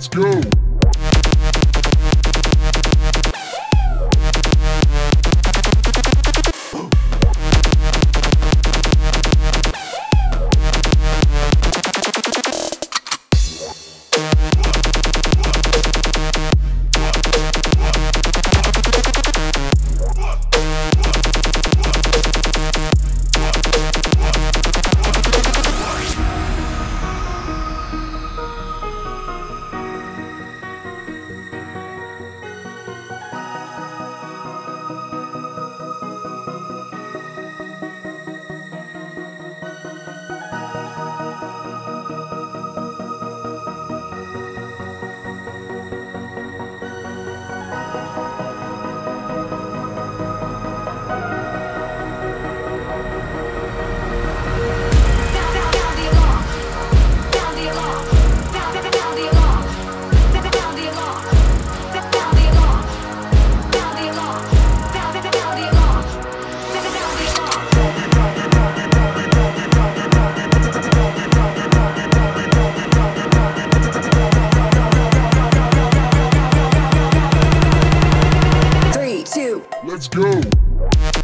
Let's go. Yeah.